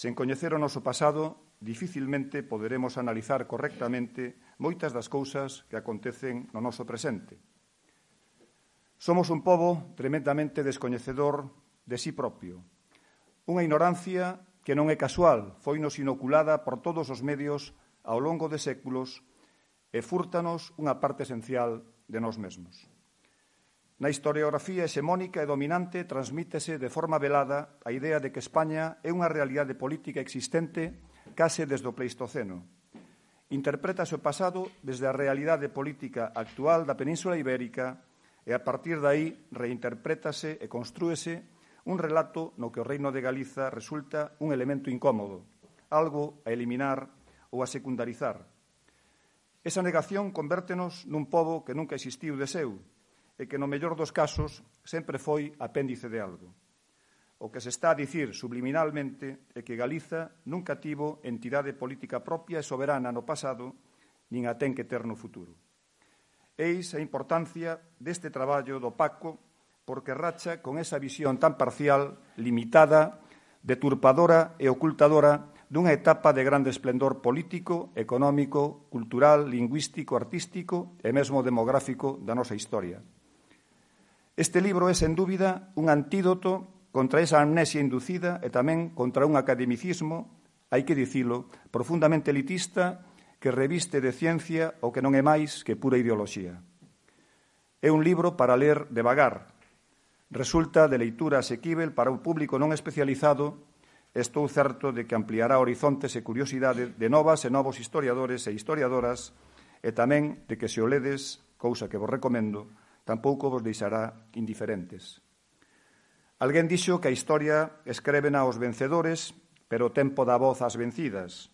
Sen coñecer o noso pasado, dificilmente poderemos analizar correctamente moitas das cousas que acontecen no noso presente. Somos un pobo tremendamente descoñecedor de si sí propio. Unha ignorancia que non é casual, foi nos inoculada por todos os medios ao longo de séculos e fúrtanos unha parte esencial de nós mesmos. Na historiografía hexemónica e dominante transmítese de forma velada a idea de que España é unha realidade política existente case desde o Pleistoceno. Interprétase o pasado desde a realidade política actual da Península Ibérica e a partir dai reinterprétase e construese un relato no que o Reino de Galiza resulta un elemento incómodo, algo a eliminar ou a secundarizar. Esa negación convértenos nun pobo que nunca existiu de seu, e que no mellor dos casos sempre foi apéndice de algo. O que se está a dicir subliminalmente é que Galiza nunca tivo entidade política propia e soberana no pasado, nin a ten que ter no futuro. Eis a importancia deste traballo do Paco porque racha con esa visión tan parcial, limitada, deturpadora e ocultadora dunha etapa de grande esplendor político, económico, cultural, lingüístico, artístico e mesmo demográfico da nosa historia. Este libro é, sen dúbida, un antídoto contra esa amnesia inducida e tamén contra un academicismo, hai que dicilo, profundamente elitista que reviste de ciencia o que non é máis que pura ideoloxía. É un libro para ler devagar. Resulta de leitura asequível para un público non especializado Estou certo de que ampliará horizontes e curiosidade de novas e novos historiadores e historiadoras e tamén de que se o ledes, cousa que vos recomendo, tampouco vos deixará indiferentes. Alguén dixo que a historia escreven aos vencedores, pero o tempo dá voz ás vencidas.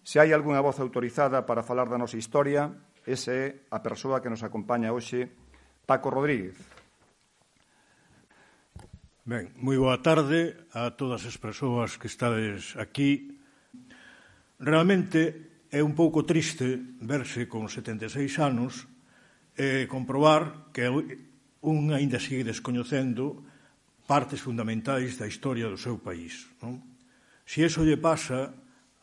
Se hai algunha voz autorizada para falar da nosa historia, ese é a persoa que nos acompaña hoxe, Paco Rodríguez. Ben, moi boa tarde a todas as persoas que estades aquí. Realmente é un pouco triste verse con 76 anos eh, comprobar que un aínda sigue descoñecendo partes fundamentais da historia do seu país. Non? Se eso lle pasa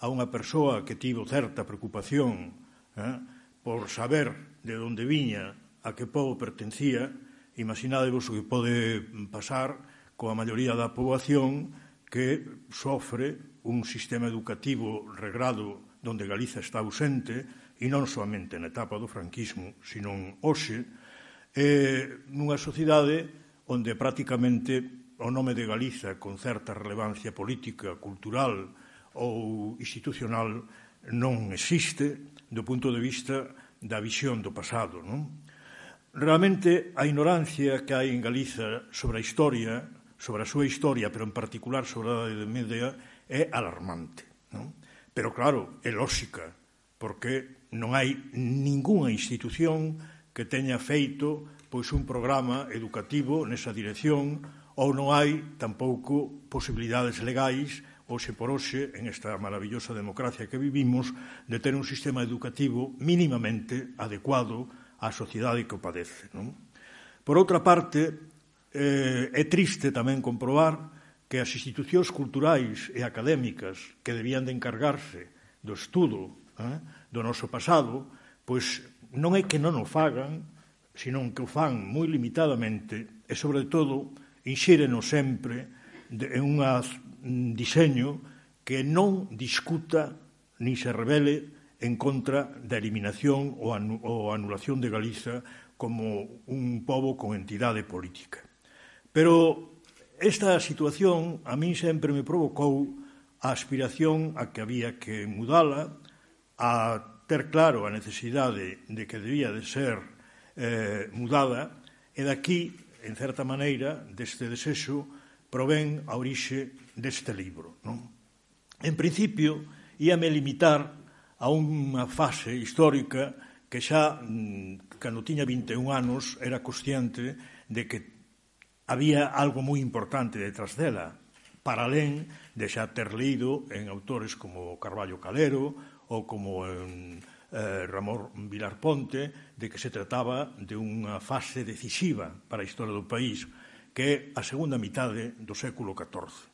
a unha persoa que tivo certa preocupación eh, por saber de onde viña a que povo pertencía, imaginadevos o que pode pasar coa maioría da poboación que sofre un sistema educativo regrado donde Galiza está ausente, e non somente na etapa do franquismo, sino hoxe, eh, nunha sociedade onde prácticamente o nome de Galiza con certa relevancia política, cultural ou institucional non existe do punto de vista da visión do pasado. Non? Realmente a ignorancia que hai en Galiza sobre a historia, sobre a súa historia, pero en particular sobre a de Media, é alarmante. Non? Pero claro, é lógica, porque non hai ningunha institución que teña feito pois un programa educativo nesa dirección ou non hai tampouco posibilidades legais hoxe por hoxe, en esta maravillosa democracia que vivimos, de ter un sistema educativo mínimamente adecuado á sociedade que o padece. Non? Por outra parte, eh, é triste tamén comprobar que as institucións culturais e académicas que debían de encargarse do estudo eh, do noso pasado, pois non é que non o fagan, senón que o fan moi limitadamente e, sobre todo, inxíreno sempre de, en unha, un diseño que non discuta ni se revele en contra da eliminación ou, anu, ou anulación de Galiza como un pobo con entidade política. Pero esta situación a min sempre me provocou a aspiración a que había que mudala a ter claro a necesidade de que debía de ser eh, mudada e daqui, en certa maneira, deste desexo provén a orixe deste libro. Non? En principio, íame limitar a unha fase histórica que xa, mm, cando tiña 21 anos, era consciente de que había algo moi importante detrás dela, para alén de xa ter lido en autores como Carballo Calero ou como en eh, Ramón Vilar Ponte, de que se trataba de unha fase decisiva para a historia do país, que é a segunda mitade do século XIV.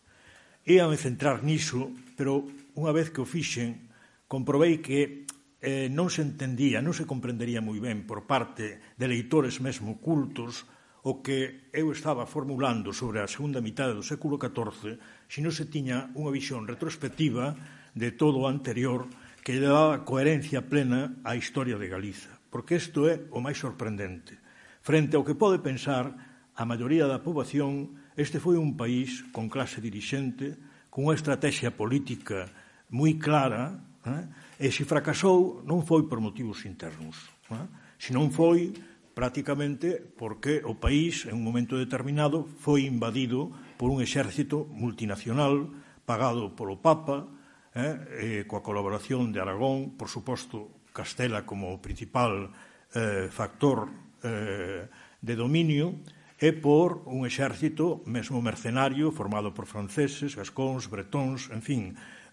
E a me centrar niso, pero unha vez que o fixen, comprovei que eh, non se entendía, non se comprendería moi ben por parte de leitores mesmo cultos o que eu estaba formulando sobre a segunda mitad do século XIV se non se tiña unha visión retrospectiva de todo o anterior que dá coherencia plena á historia de Galiza, porque isto é o máis sorprendente. Frente ao que pode pensar a maioría da poboación, este foi un país con clase dirixente, con unha estrategia política moi clara, eh? e se fracasou non foi por motivos internos, eh? senón foi prácticamente porque o país, en un momento determinado, foi invadido por un exército multinacional pagado polo Papa, eh, eh, coa colaboración de Aragón, por suposto, Castela como principal eh, factor eh, de dominio, e por un exército mesmo mercenario formado por franceses, gascóns, bretóns, en fin,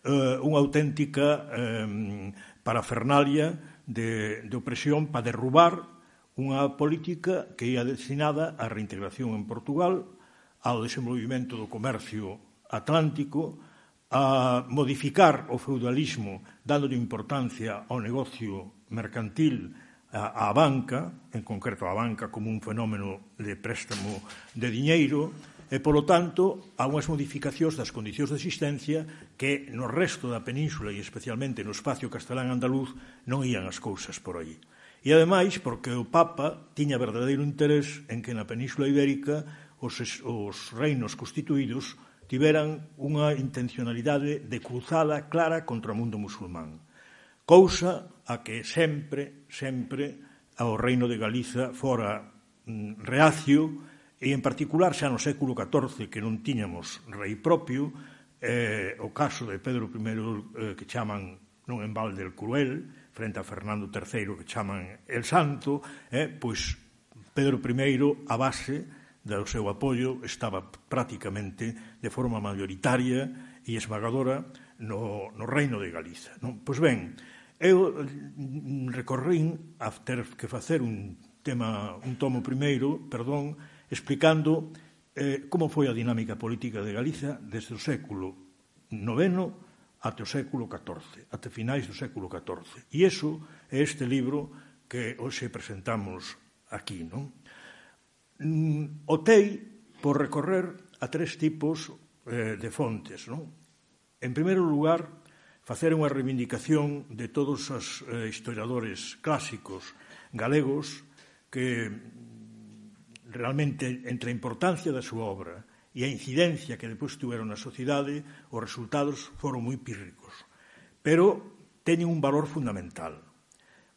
eh, unha auténtica eh, parafernalia de, de opresión para derrubar unha política que ia destinada á reintegración en Portugal, ao desenvolvimento do comercio atlántico, a modificar o feudalismo dándolle importancia ao negocio mercantil á banca, en concreto a banca como un fenómeno de préstamo de diñeiro, e, polo tanto, a unhas modificacións das condicións de existencia que no resto da península e especialmente no espacio castelán andaluz non ían as cousas por aí. E, ademais, porque o Papa tiña verdadeiro interés en que na península ibérica os, os reinos constituídos tiveran unha intencionalidade de cruzada clara contra o mundo musulmán, cousa a que sempre, sempre ao reino de Galiza fora mm, reacio e en particular xa no século XIV que non tiñamos rei propio eh, o caso de Pedro I eh, que chaman non en balde el cruel frente a Fernando III que chaman el santo eh, pois Pedro I a base do seu apoio estaba prácticamente de forma mayoritaria e esmagadora no, no reino de Galiza. Non? Pois ben, eu recorrín a ter que facer un tema un tomo primeiro, perdón, explicando eh, como foi a dinámica política de Galiza desde o século IX até o século XIV, até finais do século XIV. E iso é este libro que hoxe presentamos aquí, non? Mm, optei por recorrer a tres tipos eh, de fontes. Non? En primeiro lugar, facer unha reivindicación de todos os eh, historiadores clásicos galegos que mm, realmente entre a importancia da súa obra e a incidencia que depois tiveron na sociedade, os resultados foron moi pírricos, pero teñen un valor fundamental.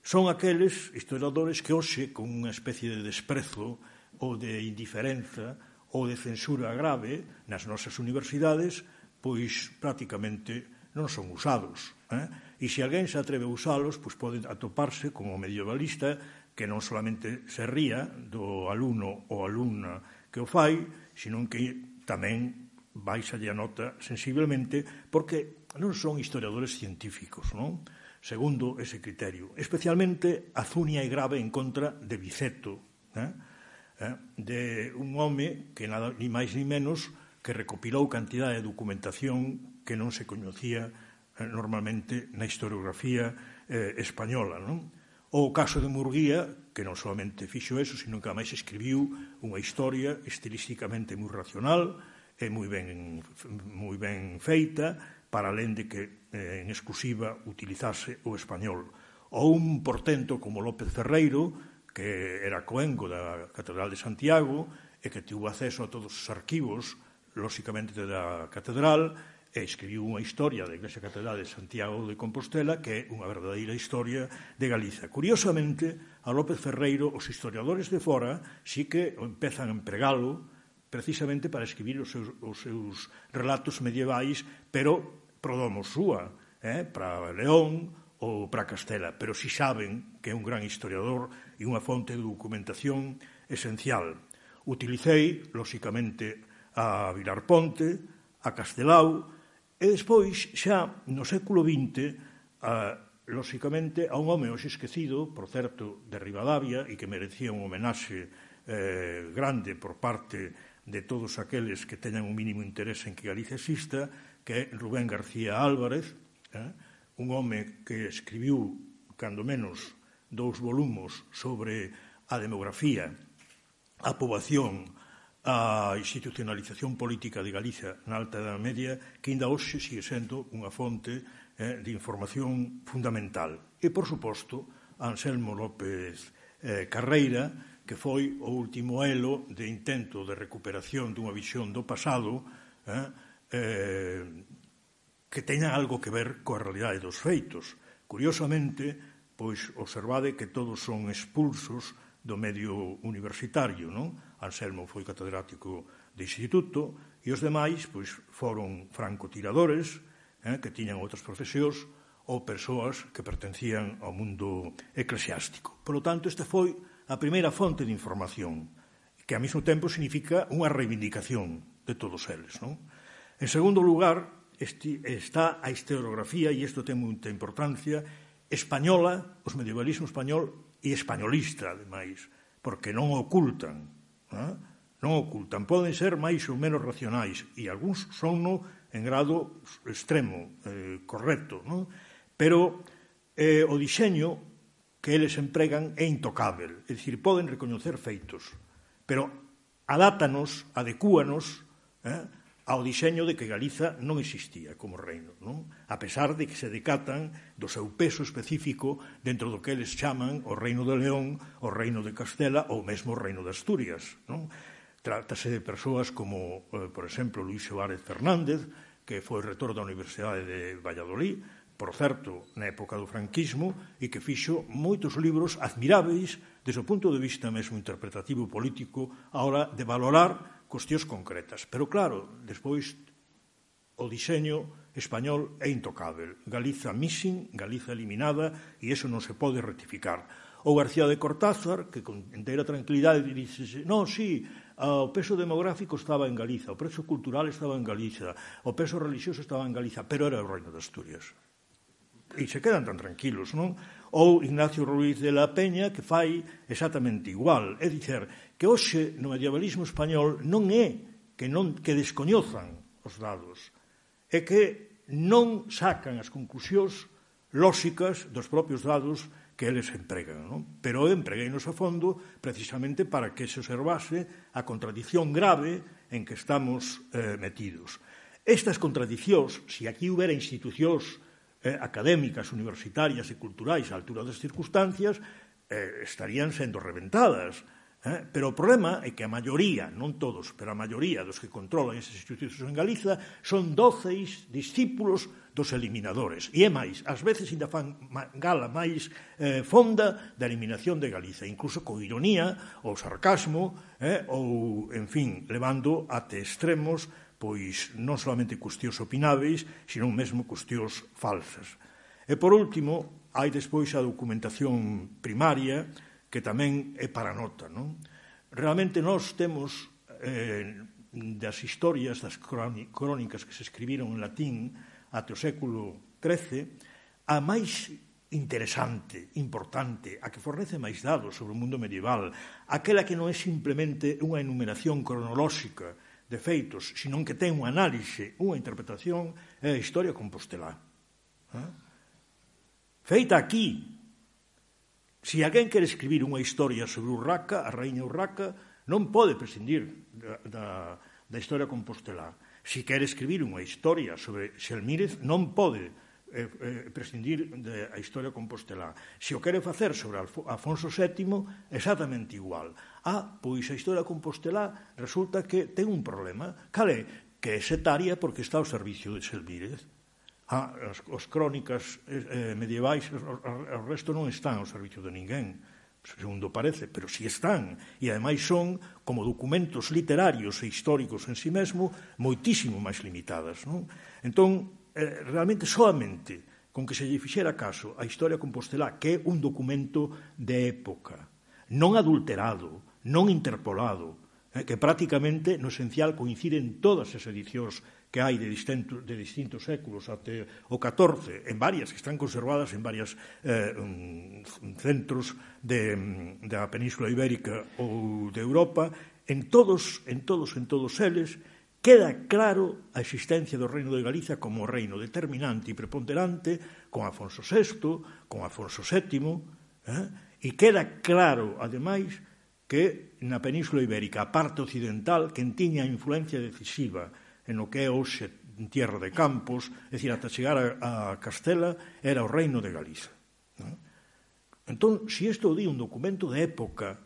Son aqueles historiadores que hoxe, con unha especie de desprezo, ou de indiferenza ou de censura grave nas nosas universidades, pois prácticamente non son usados. Eh? E se alguén se atreve a usalos, pois pode atoparse como medievalista que non solamente se ría do alumno ou alumna que o fai, senón que tamén baixa a nota sensiblemente porque non son historiadores científicos, non? segundo ese criterio, especialmente azunia e grave en contra de Biceto, eh? eh, de un home que nada, ni máis ni menos que recopilou cantidad de documentación que non se coñecía eh, normalmente na historiografía eh, española. Non? O caso de Murguía, que non solamente fixo eso, sino que máis escribiu unha historia estilísticamente moi racional e moi ben, moi ben feita, para alén de que eh, en exclusiva utilizase o español. Ou un portento como López Ferreiro, que era coengo da Catedral de Santiago e que tivo acceso a todos os arquivos, lóxicamente, da Catedral, e escribiu unha historia da Iglesia Catedral de Santiago de Compostela que é unha verdadeira historia de Galiza. Curiosamente, a López Ferreiro, os historiadores de fora, sí que empezan a empregalo precisamente para escribir os seus, os seus relatos medievais, pero pro domo súa, eh, para León, ou para Castela, pero si saben que é un gran historiador e unha fonte de documentación esencial. Utilicei, lóxicamente, a Vilar Ponte, a Castelao, e despois, xa no século XX, a, lóxicamente, a un home hoxe esquecido, por certo, de Rivadavia, e que merecía un homenaxe eh, grande por parte de todos aqueles que teñan un mínimo interés en que Galicia exista, que é Rubén García Álvarez, eh, un home que escribiu, cando menos, dous volumos sobre a demografía, a poboación, a institucionalización política de Galicia na alta edad media, que ainda hoxe sigue sendo unha fonte eh, de información fundamental. E, por suposto, Anselmo López eh, Carreira, que foi o último elo de intento de recuperación dunha visión do pasado eh, eh, que teñan algo que ver coa realidade dos feitos. Curiosamente, pois observade que todos son expulsos do medio universitario, non? Anselmo foi catedrático de instituto e os demais pois foron francotiradores, eh, que tiñan outras profesións ou persoas que pertencían ao mundo eclesiástico. Por lo tanto, esta foi a primeira fonte de información, que ao mesmo tempo significa unha reivindicación de todos eles, non? En segundo lugar, este, está a historiografía, e isto ten moita importancia, española, os medievalismo español e españolista, ademais, porque non ocultan, ¿eh? non, non ocultan, poden ser máis ou menos racionais, e algúns son no? en grado extremo, eh, correcto, non? pero eh, o diseño que eles empregan é intocável, é dicir, poden recoñecer feitos, pero adátanos, adecúanos, eh, ao diseño de que Galiza non existía como reino, non? a pesar de que se decatan do seu peso específico dentro do que eles chaman o reino de León, o reino de Castela ou mesmo o reino de Asturias. Non? Trátase de persoas como, eh, por exemplo, Luis Suárez Fernández, que foi retor da Universidade de Valladolid, por certo, na época do franquismo, e que fixo moitos libros admiráveis desde o punto de vista mesmo interpretativo político a hora de valorar cuestións concretas. Pero claro, despois o diseño español é intocável. Galiza missing, Galiza eliminada, e eso non se pode rectificar. O García de Cortázar, que con inteira tranquilidade dixe, non, sí, o peso demográfico estaba en Galiza, o peso cultural estaba en Galiza, o peso religioso estaba en Galiza, pero era o reino de Asturias. E se quedan tan tranquilos, non? ou Ignacio Ruiz de la Peña, que fai exactamente igual. É dicer, que hoxe no medievalismo español non é que, non, que descoñozan os dados, é que non sacan as conclusións lóxicas dos propios dados que eles empregan. Non? Pero eu empregueinos a fondo precisamente para que se observase a contradición grave en que estamos eh, metidos. Estas contradicións, se aquí houbera institucións eh, académicas, universitarias e culturais á altura das circunstancias eh, estarían sendo reventadas. Eh? Pero o problema é que a maioría, non todos, pero a maioría dos que controlan estes institutos en Galiza son doceis discípulos dos eliminadores. E é máis, ás veces ainda fan gala máis eh, fonda da eliminación de Galiza, incluso co ironía ou sarcasmo, eh, ou, en fin, levando até extremos pois non solamente cuestións opináveis, sino mesmo cuestións falsas. E por último, hai despois a documentación primaria que tamén é para nota, non? Realmente nós temos eh, das historias, das crónicas que se escribiron en latín até o século XIII, a máis interesante, importante, a que fornece máis dados sobre o mundo medieval, aquela que non é simplemente unha enumeración cronolóxica de feitos, senón que ten unha análise, unha interpretación, é a historia compostelá. Eh? Ah? Feita aquí. Se alguén quere escribir unha historia sobre Urraca, a raíña Urraca, non pode prescindir da, da, da historia compostelá. Se quere escribir unha historia sobre Xelmírez, non pode eh, eh, prescindir da historia compostelá. Se o quere facer sobre Alfonso VII, exactamente igual. Ah, pois a historia compostelá resulta que ten un problema. Cale, que é setaria porque está ao servicio de Selvírez. Ah, as, as crónicas eh, eh medievais, o, resto non están ao servicio de ninguén segundo parece, pero si están, e ademais son, como documentos literarios e históricos en sí mesmo, moitísimo máis limitadas. Non? Entón, eh, realmente soamente con que se lle fixera caso a historia compostelá, que é un documento de época, non adulterado, non interpolado, eh, que prácticamente no esencial coinciden todas as edicións que hai de, distintos, de distintos séculos até o 14, en varias, que están conservadas en varias eh, mm, centros de, mm, da Península Ibérica ou de Europa, en todos, en todos, en todos eles, queda claro a existencia do Reino de Galicia como reino determinante e preponderante con Afonso VI, con Afonso VII, eh? e queda claro, ademais, que na Península Ibérica, a parte occidental, quen tiña influencia decisiva en o que é hoxe tierra de campos, é dicir, ata chegar a, a Castela, era o reino de Galiza. Non? Entón, se isto isto di un documento de época,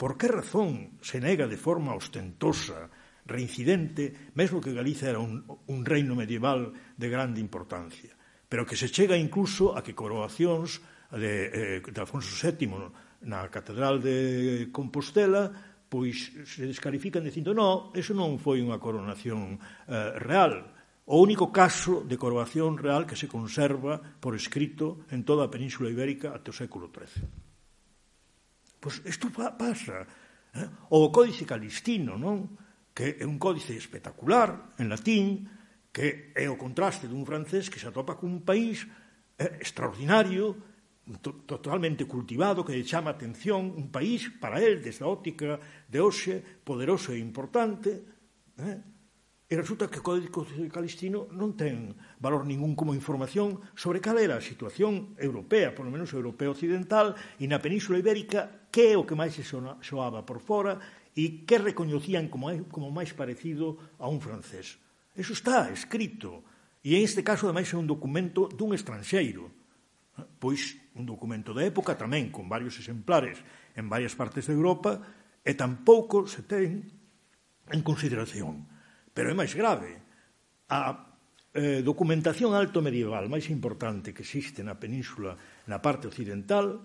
por que razón se nega de forma ostentosa reincidente, mesmo que Galiza era un, un reino medieval de grande importancia, pero que se chega incluso a que coroacións de, eh, de Alfonso VII na Catedral de Compostela pois se descalifican dicindo no, eso non foi unha coronación eh, real. O único caso de coroación real que se conserva por escrito en toda a península ibérica até o século XIII. Pois isto pasa. Eh? O Códice Calistino, non? que é un códice espectacular en latín, que é o contraste dun francés que se atopa cun país eh, extraordinario, to totalmente cultivado, que lle chama atención un país para él, desde a óptica de hoxe, poderoso e importante, eh? e resulta que o Código Calistino non ten valor ningún como información sobre cal era a situación europea, polo menos europea occidental, e na península ibérica, que é o que máis se soaba por fora, e que recoñecían como, como máis parecido a un francés. Eso está escrito, e en este caso, ademais, é un documento dun estranxeiro, pois un documento da época tamén con varios exemplares en varias partes de Europa e tampouco se ten en consideración. Pero é máis grave. A eh, documentación alto medieval máis importante que existe na península na parte occidental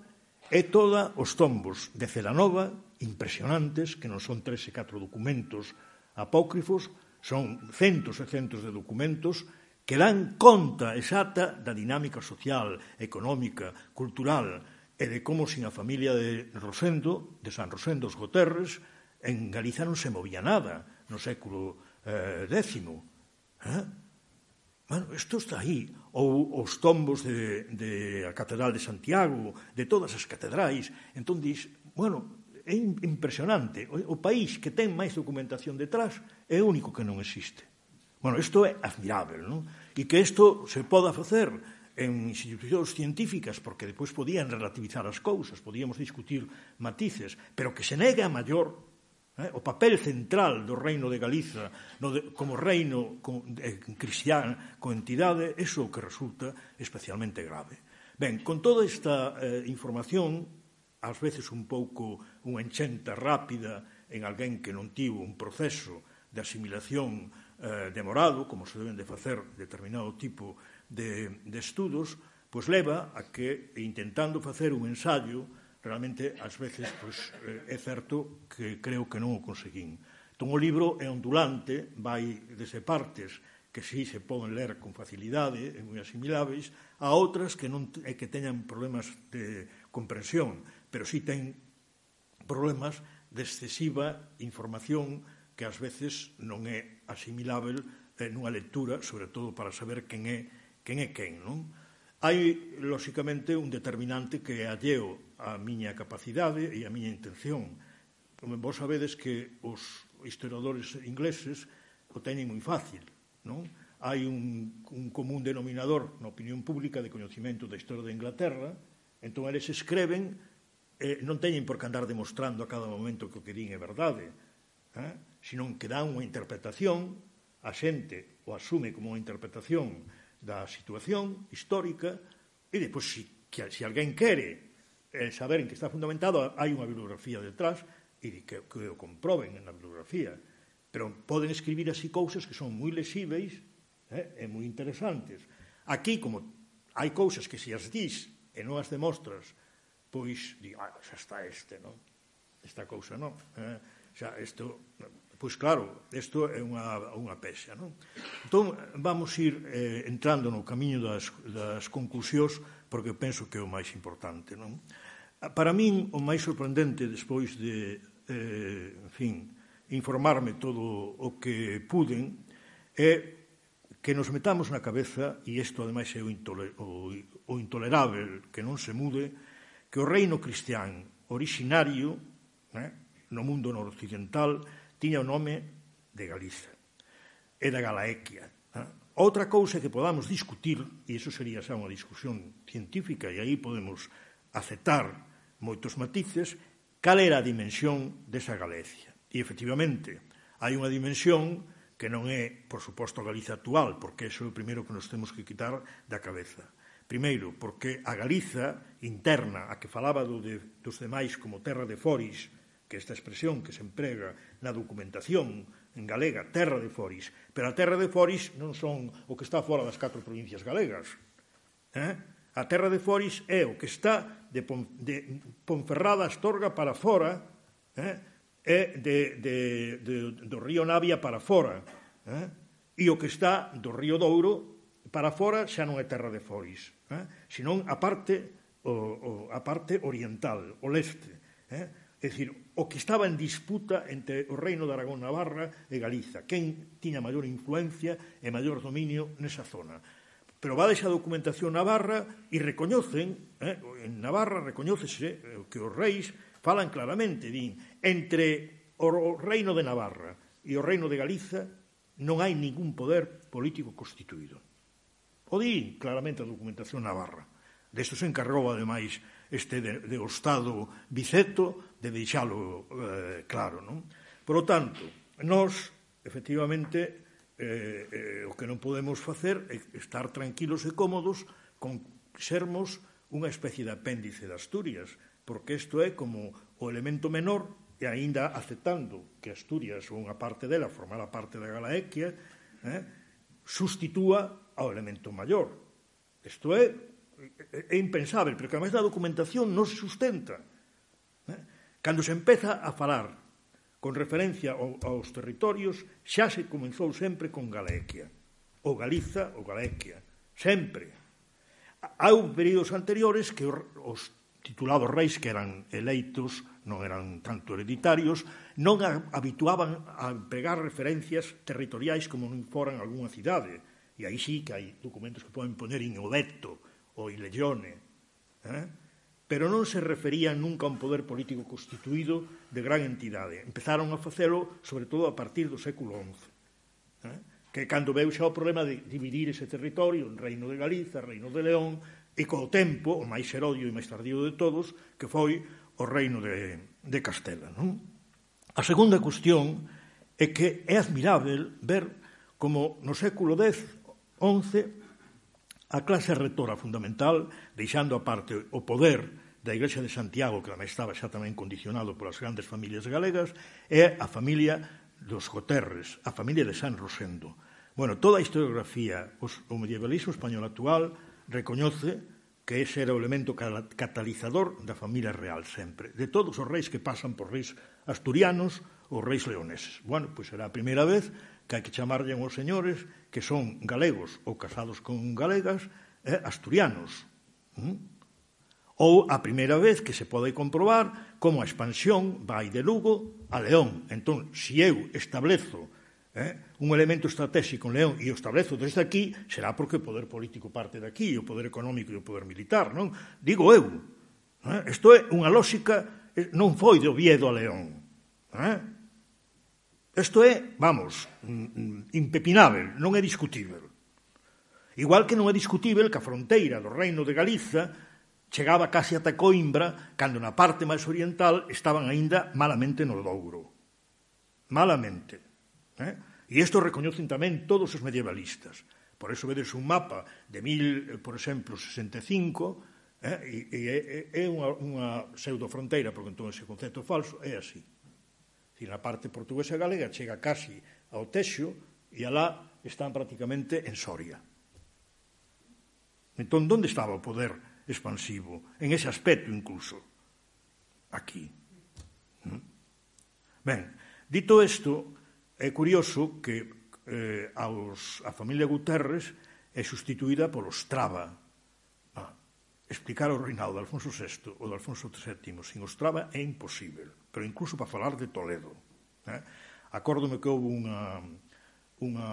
é toda os tombos de Celanova impresionantes, que non son tres e catro documentos apócrifos, son centos e centos de documentos que dan conta exata da dinámica social, económica, cultural e de como sin a familia de Rosendo, de San Rosendo os Goterres, en Galiza non se movía nada no século eh, X. Eh? Bueno, isto está aí. Ou os tombos de, de a Catedral de Santiago, de todas as catedrais. Entón, dis, bueno, é impresionante. O, o país que ten máis documentación detrás é o único que non existe. Bueno, isto é admirável, non? E que isto se poda facer en institucións científicas, porque depois podían relativizar as cousas, podíamos discutir matices, pero que se negue a maior eh, o papel central do reino de Galiza no de, como reino con, eh, cristián, con entidade, eso que resulta especialmente grave. Ben, con toda esta eh, información ás veces un pouco unha enchenta rápida en alguén que non tivo un proceso de asimilación eh, demorado, como se deben de facer determinado tipo de, de estudos, pois leva a que, intentando facer un ensayo, realmente, ás veces, pois, eh, é certo que creo que non o conseguín. Entón, o libro é ondulante, vai desde partes que si se poden ler con facilidade, e moi asimiláveis, a outras que non é que teñan problemas de comprensión pero sí ten problemas de excesiva información que ás veces non é asimilável eh, nunha lectura, sobre todo para saber quen é quen é quen, non? Hai, lóxicamente, un determinante que é alleo a miña capacidade e a miña intención. Vos sabedes que os historiadores ingleses o teñen moi fácil, non? Hai un, un común denominador na opinión pública de coñecimento da historia de Inglaterra, entón eles escreven eh, non teñen por que andar demostrando a cada momento que o que din é verdade, eh? senón que dan unha interpretación, a xente o asume como unha interpretación da situación histórica, e depois, se, que, se alguén quere eh, saber en que está fundamentado, hai unha bibliografía detrás, e de que, que o comproben na bibliografía, pero poden escribir así cousas que son moi lesíveis eh, e moi interesantes. Aquí, como hai cousas que se as dís e non as demostras, pois, di, ah, xa está este, non? Esta cousa, non? Eh, xa, isto, pois claro, isto é unha, unha pexa, non? Entón, vamos ir eh, entrando no camiño das, das conclusións, porque penso que é o máis importante, non? Para min, o máis sorprendente, despois de, eh, en fin, informarme todo o que puden, é que nos metamos na cabeza, e isto ademais é o, intoler, o, o intolerável que non se mude, que o reino cristián originario né, no mundo noroccidental tiña o nome de Galiza e da Galaequia. Né? Outra cousa que podamos discutir, e iso sería xa unha discusión científica, e aí podemos aceptar moitos matices, cal era a dimensión desa Galicia. E efectivamente, hai unha dimensión que non é, por suposto, a Galiza actual, porque iso é o primeiro que nos temos que quitar da cabeza Primeiro, porque a Galiza interna, a que falaba do de, dos demais como terra de foris, que esta expresión que se emprega na documentación en galega, terra de foris, pero a terra de foris non son o que está fora das catro provincias galegas. Eh? A terra de foris é o que está de, Pon, de Ponferrada, Astorga para fora, eh? é de, de, de, do río Navia para fora, eh? e o que está do río Douro Para fora xa non é terra de foris, eh? senón a parte, o, o, a parte oriental, o leste. Eh? É dicir, o que estaba en disputa entre o reino de Aragón Navarra e Galiza, quen tiña maior influencia e maior dominio nesa zona. Pero va deixa documentación Navarra e recoñecen, eh, en Navarra recoñócese que os reis falan claramente, din, entre o reino de Navarra e o reino de Galiza non hai ningún poder político constituído. O di claramente a documentación navarra. Desto se encargou, ademais, este de, de o Estado Biceto de deixalo eh, claro. Non? Por lo tanto, nós, efectivamente, eh, eh, o que non podemos facer é estar tranquilos e cómodos con sermos unha especie de apéndice de Asturias, porque isto é como o elemento menor e aínda aceptando que Asturias ou unha parte dela formara parte da Galaequia, eh, sustitúa ao elemento maior. Isto é, é impensável, porque máis da documentación non se sustenta. Cando se empeza a falar con referencia aos territorios, xa se comenzou sempre con Galequia, ou Galiza ou Galequia, sempre. Hau períodos anteriores que os titulados reis que eran eleitos, non eran tanto hereditarios, non habituaban a empregar referencias territoriais como non foran algunha cidade, e aí sí que hai documentos que poden poner in odeto ou ilegione, eh? pero non se referían nunca a un poder político constituído de gran entidade. Empezaron a facelo, sobre todo, a partir do século XI. Eh? que cando veu xa o problema de dividir ese territorio en Reino de Galiza, Reino de León, e co tempo, o máis herodio e máis tardío de todos, que foi o Reino de, de Castela. Non? A segunda cuestión é que é admirável ver como no século X 11 a clase retora fundamental, deixando a parte o poder da Igrexa de Santiago, que estaba xa tamén condicionado polas grandes familias galegas, é a familia dos Goterres, a familia de San Rosendo. Bueno, toda a historiografía, os, o medievalismo español actual, recoñece que ese era o elemento catalizador da familia real sempre, de todos os reis que pasan por reis asturianos ou reis leoneses. Bueno, pois será a primeira vez que hai que chamarlle aos señores que son galegos ou casados con galegas eh, asturianos. Mm? Ou a primeira vez que se pode comprobar como a expansión vai de Lugo a León. Entón, se eu establezo eh, un elemento estratégico en León e o establezo desde aquí, será porque o poder político parte de aquí, o poder económico e o poder militar, non? Digo eu. Eh? Isto é unha lógica, eh, non foi de Oviedo a León. Eh? Isto é, vamos, mm, mm, impepinável, non é discutível. Igual que non é discutível que a fronteira do reino de Galiza chegaba casi ata Coimbra, cando na parte máis oriental estaban aínda malamente no Douro. Malamente. Eh? E isto recoñecen tamén todos os medievalistas. Por eso vedes un mapa de mil, por exemplo, 65, eh? e, e, e é unha, unha pseudofronteira, porque entón ese concepto falso é así. Dicir, a parte portuguesa e galega chega casi ao Texo e alá están prácticamente en Soria. Entón, onde estaba o poder expansivo? En ese aspecto incluso. Aquí. ¿Mm? Ben, dito isto, é curioso que eh, aos, a familia Guterres é sustituída polos Traba, Explicar o reinado de Alfonso VI ou de Alfonso VII sin Ostrava é imposível, pero incluso para falar de Toledo. Eh? Acórdome que houve unha, unha,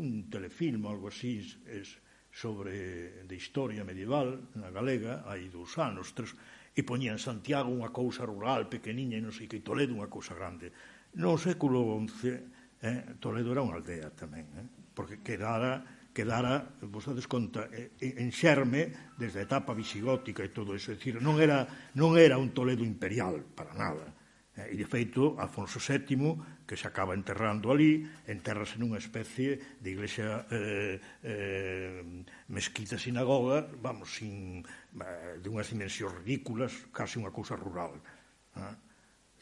un telefilm, algo así, es, sobre de historia medieval na galega hai dous anos, tres, e poñían Santiago unha cousa rural pequeniña e non sei que Toledo unha cousa grande. No século XI eh, Toledo era unha aldea tamén, eh, porque quedara quedara, vos dades conta, en xerme desde a etapa visigótica e todo iso. É dicir, non era, non era un Toledo imperial, para nada. Eh, e, de feito, Alfonso VII, que se acaba enterrando ali, enterrase nunha especie de iglesia eh, eh, mesquita sinagoga, vamos, sin, eh, de unhas dimensións ridículas, casi unha cousa rural. Eh?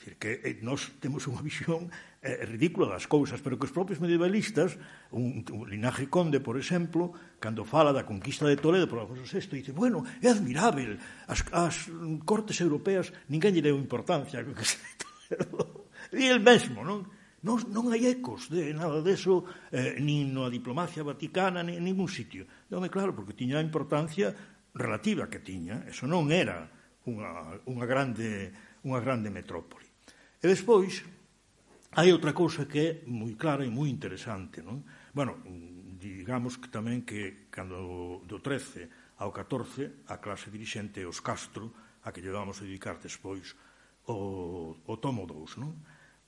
Dicir que eh, nós temos unha visión eh, ridícula das cousas, pero que os propios medievalistas, un, un linaje conde, por exemplo, cando fala da conquista de Toledo por Alfonso VI, dice, bueno, é admirável, as, as cortes europeas ninguén lle deu importancia. e el mesmo, non? Non, non hai ecos de nada deso, eh, nin na diplomacia vaticana, nin en ningún sitio. Non é claro, porque tiña a importancia relativa que tiña, eso non era unha, unha grande unha grande metrópoli. E despois, hai outra cousa que é moi clara e moi interesante. Non? Bueno, digamos que tamén que cando do 13 ao 14 a clase dirixente os Castro, a que llevamos a dedicar despois o, o tomo 2, non?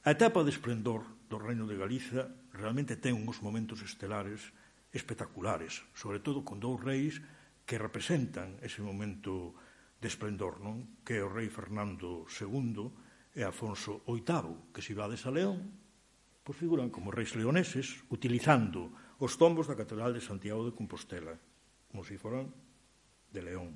A etapa de esplendor do Reino de Galiza realmente ten uns momentos estelares espectaculares, sobre todo con dous reis que representan ese momento de esplendor, non? Que é o rei Fernando II e Afonso VIII, que se vades a León, pois figuran como reis leoneses utilizando os tombos da Catedral de Santiago de Compostela, como se foran de León.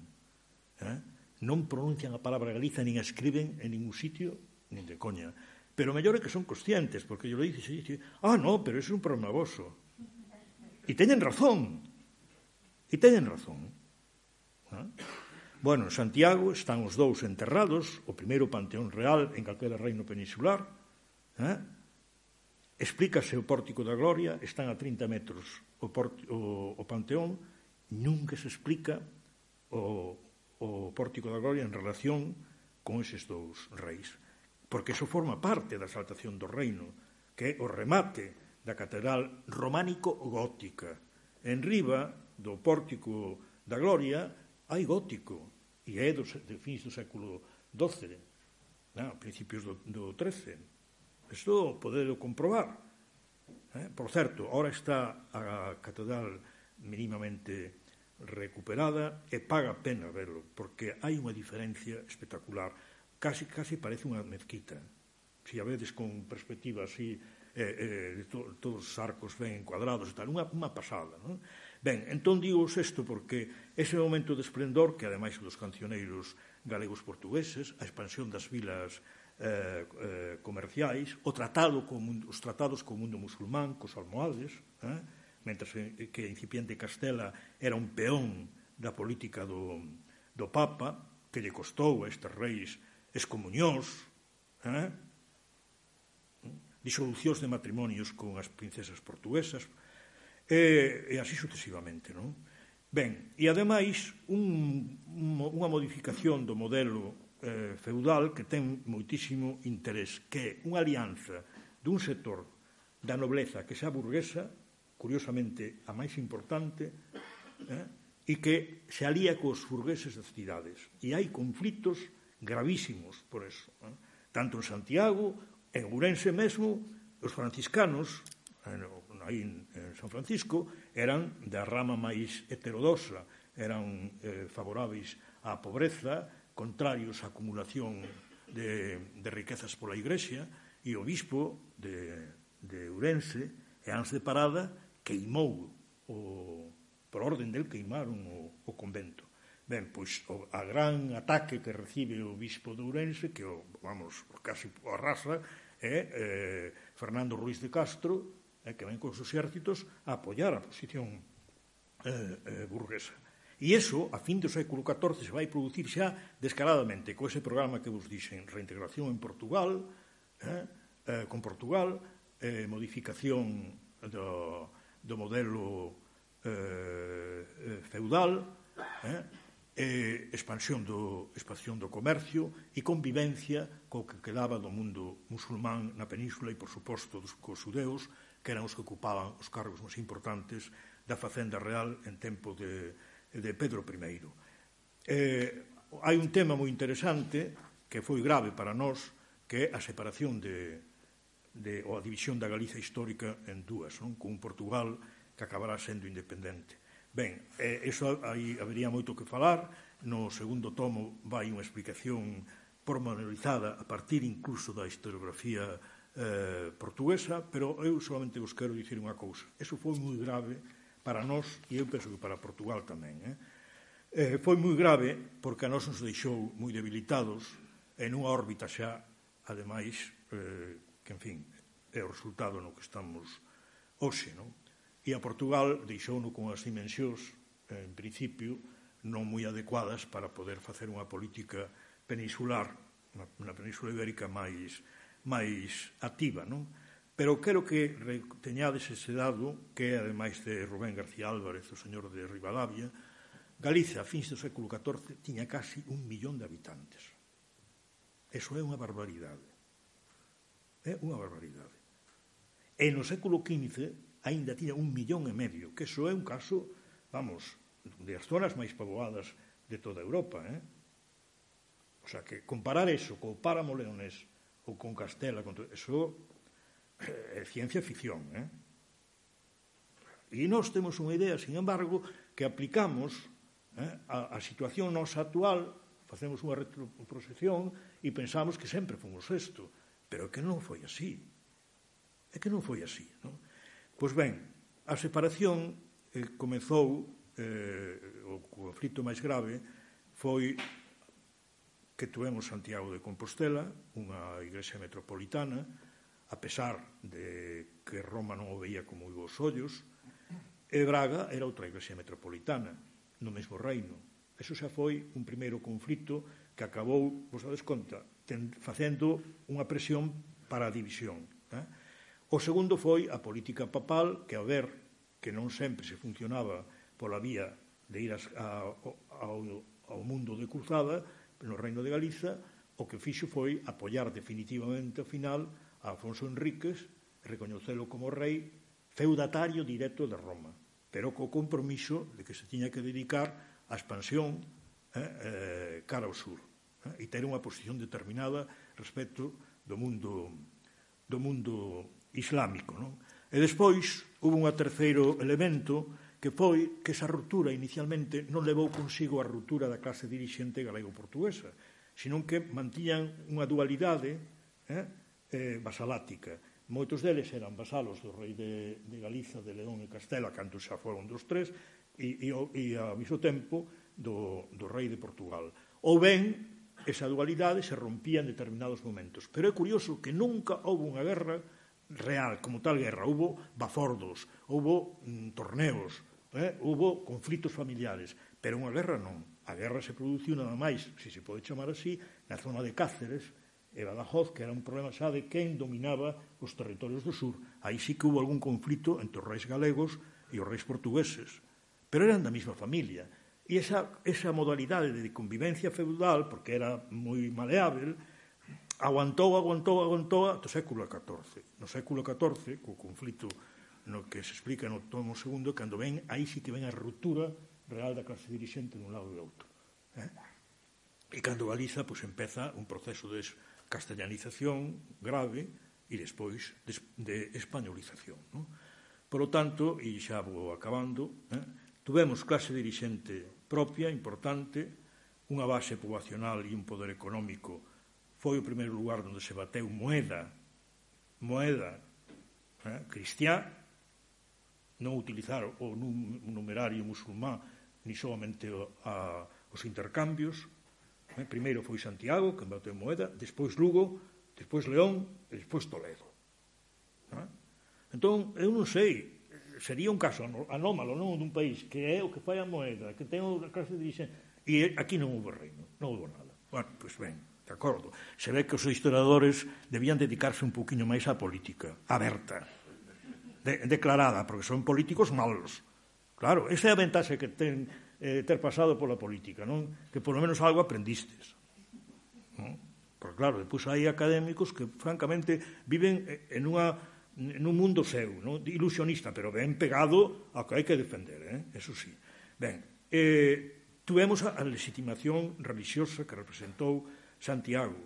Eh? Non pronuncian a palabra Galiza, nin a escriben en ningún sitio, nin de coña. Pero mellor é que son conscientes, porque yo le dices, dice, ah, no, pero ese é un problema vosso. E teñen razón. E teñen razón. Eh? Bueno, en Santiago están os dous enterrados, o primeiro panteón real en calquera reino peninsular. Eh? Explícase o Pórtico da Gloria, están a 30 metros o, o, o panteón, nunca se explica o, o Pórtico da Gloria en relación con eses dous reis. Porque iso forma parte da exaltación do reino, que é o remate da catedral románico-gótica. En riba do Pórtico da Gloria hai gótico, e é dos, de fins do século XII, non? ¿eh? principios do, do XIII. Isto podedo comprobar. Eh? Por certo, ahora está a catedral mínimamente recuperada e paga pena verlo, porque hai unha diferencia espectacular. Casi, casi parece unha mezquita. Se si a vedes con perspectiva así, eh, eh, to, todos os arcos ben encuadrados e tal, unha, unha pasada, non? Ben, entón digo isto porque ese momento de esplendor que ademais dos cancioneiros galegos portugueses, a expansión das vilas eh, eh, comerciais, o tratado co mundo, os tratados co mundo musulmán, cos almohades, eh, mentre que a incipiente Castela era un peón da política do, do Papa, que lle costou a estes reis excomunións, eh, disolucións de matrimonios con as princesas portuguesas, E, e así sucesivamente, non? Ben, e ademais un, unha modificación do modelo eh, feudal que ten moitísimo interés, que é unha alianza dun sector da nobleza que xa burguesa, curiosamente a máis importante, eh, e que se alía cos burgueses das cidades. E hai conflitos gravísimos por eso. Eh? Tanto en Santiago, en Ourense mesmo, os franciscanos, eh, aí en San Francisco eran da rama máis heterodoxa, eran eh, favoráveis á pobreza, contrarios á acumulación de, de riquezas pola Igrexa, e o bispo de, de Ourense, Eans de Parada, queimou o, por orden del queimaron o, o convento. Ben, pois o, a gran ataque que recibe o bispo de Ourense, que o, vamos, casi o arrasa, é eh, Fernando Ruiz de Castro, eh, que ven con sus exércitos a apoyar a posición eh, eh, burguesa. E iso, a fin do século XIV, se vai producir xa descaradamente co ese programa que vos dixen, reintegración en Portugal, eh, eh, con Portugal, eh, modificación do, do modelo eh, eh, feudal, eh, eh, expansión do, expansión do comercio e convivencia co que quedaba do mundo musulmán na península e, por suposto, dos, cos judeus, que eran os que ocupaban os cargos máis importantes da Facenda Real en tempo de, de Pedro I. Eh, hai un tema moi interesante que foi grave para nós, que é a separación de, de, ou a división da Galiza histórica en dúas, non? con Portugal que acabará sendo independente. Ben, eh, eso aí habería moito que falar, no segundo tomo vai unha explicación pormenorizada a partir incluso da historiografía eh, portuguesa, pero eu solamente vos quero dicir unha cousa. Eso foi moi grave para nós e eu penso que para Portugal tamén. Eh? Eh, foi moi grave porque a nós nos deixou moi debilitados en unha órbita xa, ademais, eh, que, en fin, é o resultado no que estamos hoxe. Non? E a Portugal deixou-no con as dimensións, en principio, non moi adecuadas para poder facer unha política peninsular, na, na península ibérica máis, máis activa, non? Pero quero que teñades ese dado que, ademais de Rubén García Álvarez, o señor de Rivadavia, Galiza, a fins do século XIV, tiña casi un millón de habitantes. Eso é unha barbaridade. É unha barbaridade. E no século XV aínda tiña un millón e medio, que eso é un caso, vamos, de as zonas máis poboadas de toda Europa. Eh? O sea, que comparar eso co páramo leonés ou con Castela. Con... Eso eh, é ciencia ficción. Eh? E nós temos unha idea, sin embargo, que aplicamos eh, a, a situación nosa actual, facemos unha retroprosección e pensamos que sempre fomos isto, pero que non foi así. É que non foi así. Non? Pois ben, a separación eh, comezou, eh, o conflito máis grave, foi que tuvemos Santiago de Compostela, unha igrexa metropolitana, a pesar de que Roma non o veía con moi bons ollos, e Braga era outra igrexa metropolitana, no mesmo reino. Eso xa foi un primeiro conflito que acabou, vos dades conta, ten, facendo unha presión para a división. Eh? O segundo foi a política papal, que a ver que non sempre se funcionaba pola vía de ir as, a, ao, ao mundo de cruzada, no Reino de Galiza, o que fixo foi apoiar definitivamente ao final a Afonso Enríquez recoñecelo como rei feudatario directo de Roma, pero co compromiso de que se tiña que dedicar á expansión eh, eh, cara ao sur eh, e ter unha posición determinada respecto do mundo do mundo islámico, non? E despois hubo un terceiro elemento que foi que esa ruptura inicialmente non levou consigo a ruptura da clase dirixente galego-portuguesa, senón que mantían unha dualidade eh, eh, basalática. Moitos deles eran vasalos do rei de, de Galiza, de León e Castela, canto xa foron dos tres, e, e, e ao mesmo tempo do, do rei de Portugal. Ou ben, esa dualidade se rompía en determinados momentos. Pero é curioso que nunca houve unha guerra real como tal guerra. hubo bafordos, houbo mm, torneos, eh? hubo conflitos familiares, pero unha guerra non. A guerra se produciu nada máis, se se pode chamar así, na zona de Cáceres e Badajoz, que era un problema xa de quen dominaba os territorios do sur. Aí sí que hubo algún conflito entre os reis galegos e os reis portugueses, pero eran da mesma familia. E esa, esa modalidade de convivencia feudal, porque era moi maleável, aguantou, aguantou, aguantou ata o século XIV. No século XIV, co conflito no que se explica no tomo segundo, cando ven, aí sí que ven a ruptura real da clase dirigente dun lado e do outro. Eh? E cando Galiza, pois, empeza un proceso de castellanización grave e despois de españolización. Non? Por lo tanto, e xa vou acabando, eh, tuvemos clase dirigente propia, importante, unha base poboacional e un poder económico importante, foi o primeiro lugar onde se bateu moeda, moeda eh, cristiá, non utilizar o numerario musulmán ni solamente o, a, os intercambios. Eh, primeiro foi Santiago, que bateu moeda, despois Lugo, despois León e despois Toledo. Eh? Entón, eu non sei, sería un caso anómalo, non dun país que é o que fai a moeda, que ten a clase de dirigente, e aquí non houve reino, non houve nada. Bueno, pois ben, de acordo? Se ve que os historiadores debían dedicarse un poquinho máis á política, aberta, de, declarada, porque son políticos malos. Claro, esa é a ventaxe que ten eh, ter pasado pola política, non? Que polo menos algo aprendistes. Non? Porque claro, depois hai académicos que francamente viven eh, en unha en un mundo seu, non? ilusionista, pero ben pegado ao que hai que defender, eh? eso sí. Ben, eh, tuvemos a, a legitimación religiosa que representou Santiago,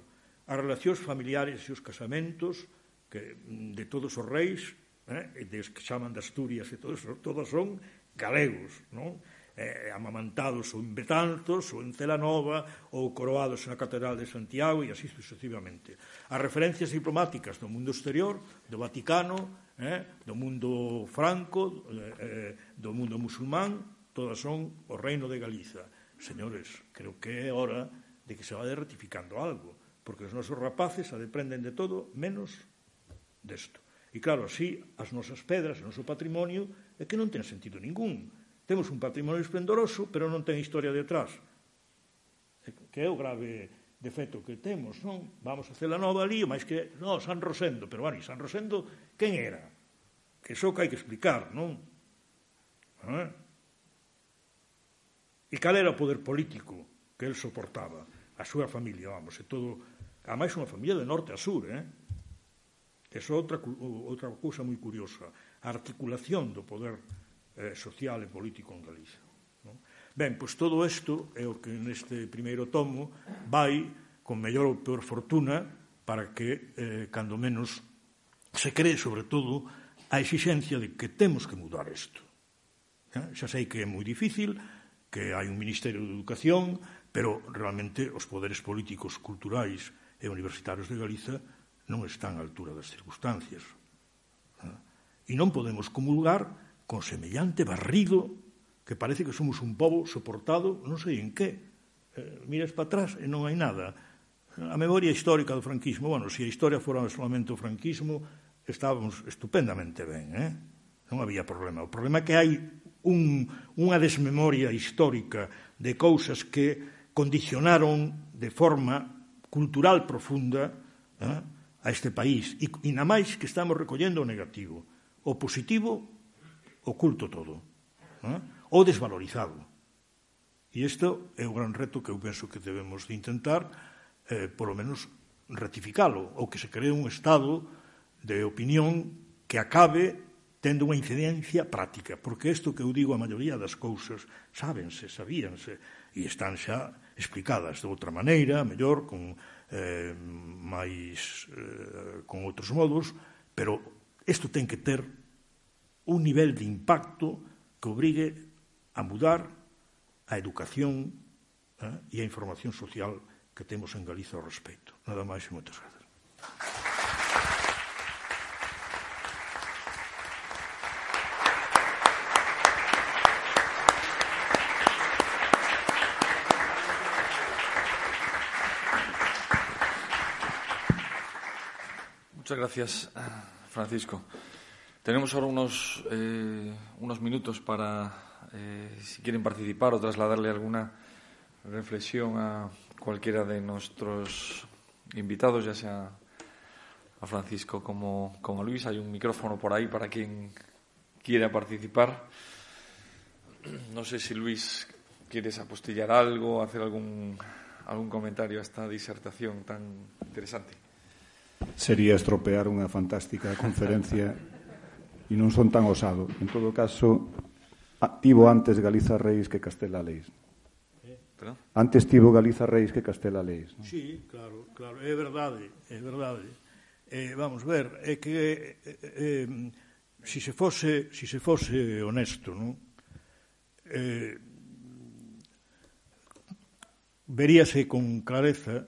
as relacións familiares e os casamentos que, mm, de todos os reis, eh, e des que chaman de Asturias e todos, todos son galegos, non? Eh, amamantados ou en Betanzos ou en Celanova ou coroados na Catedral de Santiago e así sucesivamente. As referencias diplomáticas do mundo exterior, do Vaticano, eh, do mundo franco, eh, eh do mundo musulmán, todas son o reino de Galiza. Señores, creo que é hora de que se vaya ratificando algo, porque os nosos rapaces a deprenden de todo menos desto. E claro, así as nosas pedras, o noso patrimonio, é que non ten sentido ningún. Temos un patrimonio esplendoroso, pero non ten historia detrás. Que é o grave defecto que temos, non? Vamos a Celanova ali, máis que... Non, San Rosendo, pero bueno, San Rosendo, quen era? Que só que hai que explicar, non? Eh? E cal era o poder político que el soportaba? a súa familia, vamos, e todo, a máis unha familia de norte a sur, eh? Esa outra, outra cousa moi curiosa, a articulación do poder eh, social e político en Galicia. Non? Ben, pois todo isto é o que neste primeiro tomo vai con mellor ou peor fortuna para que, eh, cando menos, se cree, sobre todo, a exixencia de que temos que mudar isto. Eh? Xa sei que é moi difícil, que hai un Ministerio de Educación, Pero realmente os poderes políticos, culturais e universitarios de Galiza non están á altura das circunstancias. E non podemos comulgar con semellante barrido que parece que somos un pobo soportado non sei en que. Eh, miras para atrás e non hai nada. A memoria histórica do franquismo, bueno, se a historia fora solamente o franquismo, estábamos estupendamente ben, eh? non había problema. O problema é que hai un, unha desmemoria histórica de cousas que condicionaron de forma cultural profunda eh, a este país. E, e na máis que estamos recollendo o negativo. O positivo oculto todo. Eh, o desvalorizado. E isto é o gran reto que eu penso que debemos de intentar, eh, polo menos, ratificalo, ou que se cree un estado de opinión que acabe tendo unha incidencia práctica, porque isto que eu digo a maioría das cousas sábense, sabíanse, e están xa explicadas de outra maneira, mellor, con eh, máis eh, con outros modos, pero isto ten que ter un nivel de impacto que obrigue a mudar a educación eh, e a información social que temos en Galiza ao respecto. Nada máis e moitas grazas. Muchas gracias, Francisco. Tenemos ahora unos, eh, unos minutos para, eh, si quieren participar o trasladarle alguna reflexión a cualquiera de nuestros invitados, ya sea a Francisco como, como a Luis. Hay un micrófono por ahí para quien quiera participar. No sé si Luis quieres apostillar algo, hacer algún, algún comentario a esta disertación tan interesante sería estropear unha fantástica conferencia e non son tan osado. En todo caso, tivo antes Galiza Reis que Castela Leis. Perdón? Antes tivo Galiza Reis que Castela Leis. Non? Sí, claro, claro, é verdade, é verdade. Eh, vamos ver, é que eh, eh, eh si se fose, si se fose honesto, non? Eh, veríase con clareza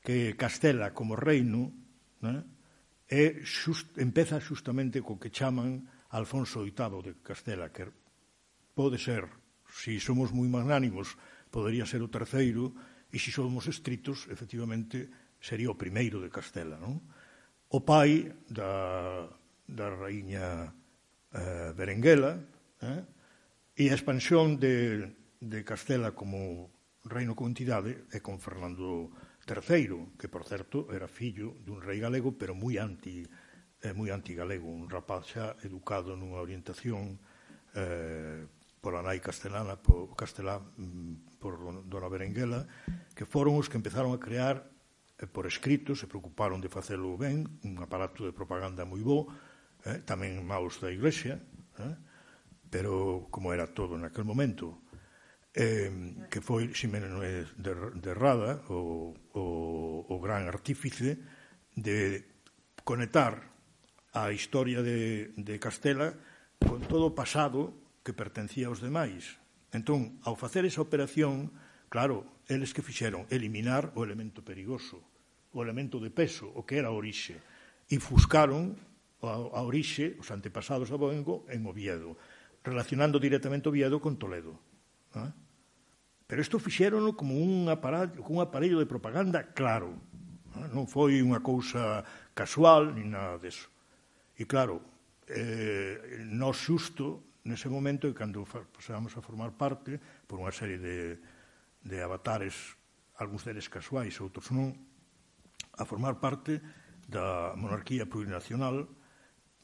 que Castela como reino né? e xust, empeza xustamente co que chaman Alfonso VIII de Castela, que pode ser, se si somos moi magnánimos, podería ser o terceiro, e se si somos estritos, efectivamente, sería o primeiro de Castela. Non? O pai da, da raíña eh, Berenguela eh? e a expansión de, de Castela como reino con entidade é con Fernando VIII III, que por certo era fillo dun rei galego, pero moi anti eh, moi antigalego, un rapaz xa educado nunha orientación eh, pola nai castelana, mm, por castelá, por dona Berenguela, que foron os que empezaron a crear eh, por escrito, se preocuparon de facelo ben, un aparato de propaganda moi bo, eh, tamén maus da Iglesia, eh, pero como era todo naquel momento, eh, que foi Ximeno de, de Rada, o, o, o gran artífice de conectar a historia de, de Castela con todo o pasado que pertencía aos demais. Entón, ao facer esa operación, claro, eles que fixeron eliminar o elemento perigoso, o elemento de peso, o que era a orixe, e fuscaron a, a orixe, os antepasados a Boengo, en Oviedo, relacionando directamente Oviedo con Toledo. Non? Pero isto fixéronlo como un aparello, un aparello de propaganda claro. Non, non foi unha cousa casual, ni nada deso. E claro, eh, no xusto nese momento e cando pasamos a formar parte por unha serie de, de avatares, algúns deles casuais, outros non, a formar parte da monarquía plurinacional